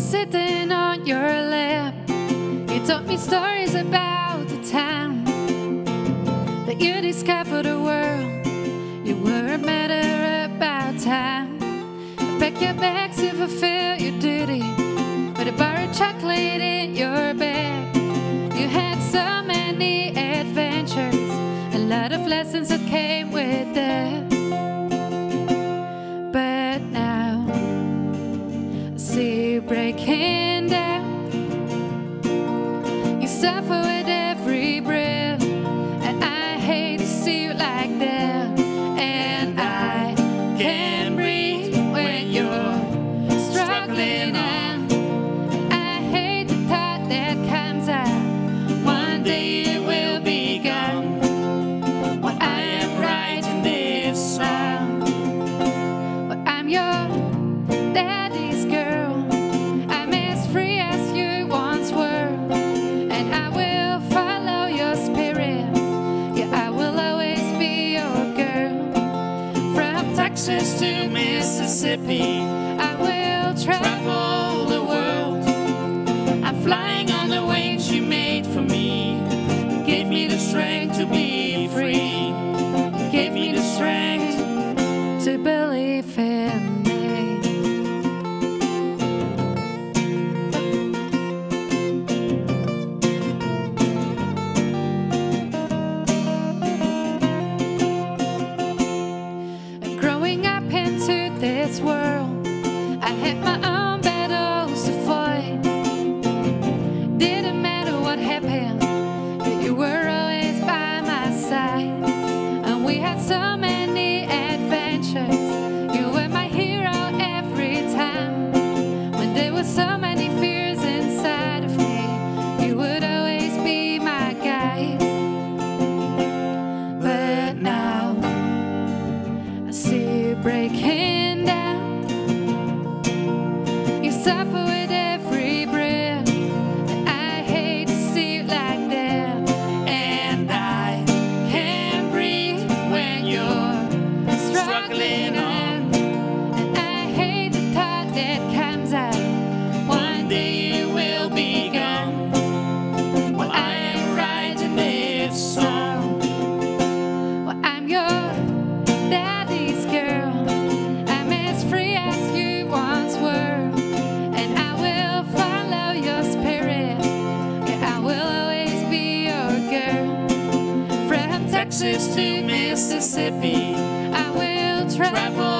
sitting on your lap. You told me stories about the town that you discovered the world. You were a matter about time. Pack your bags to fulfill your duty with a bar of chocolate in your bag. You had so many adventures, a lot of lessons that came with that. You suffer. Texas to Mississippi. Texas to Mississippi, I will travel.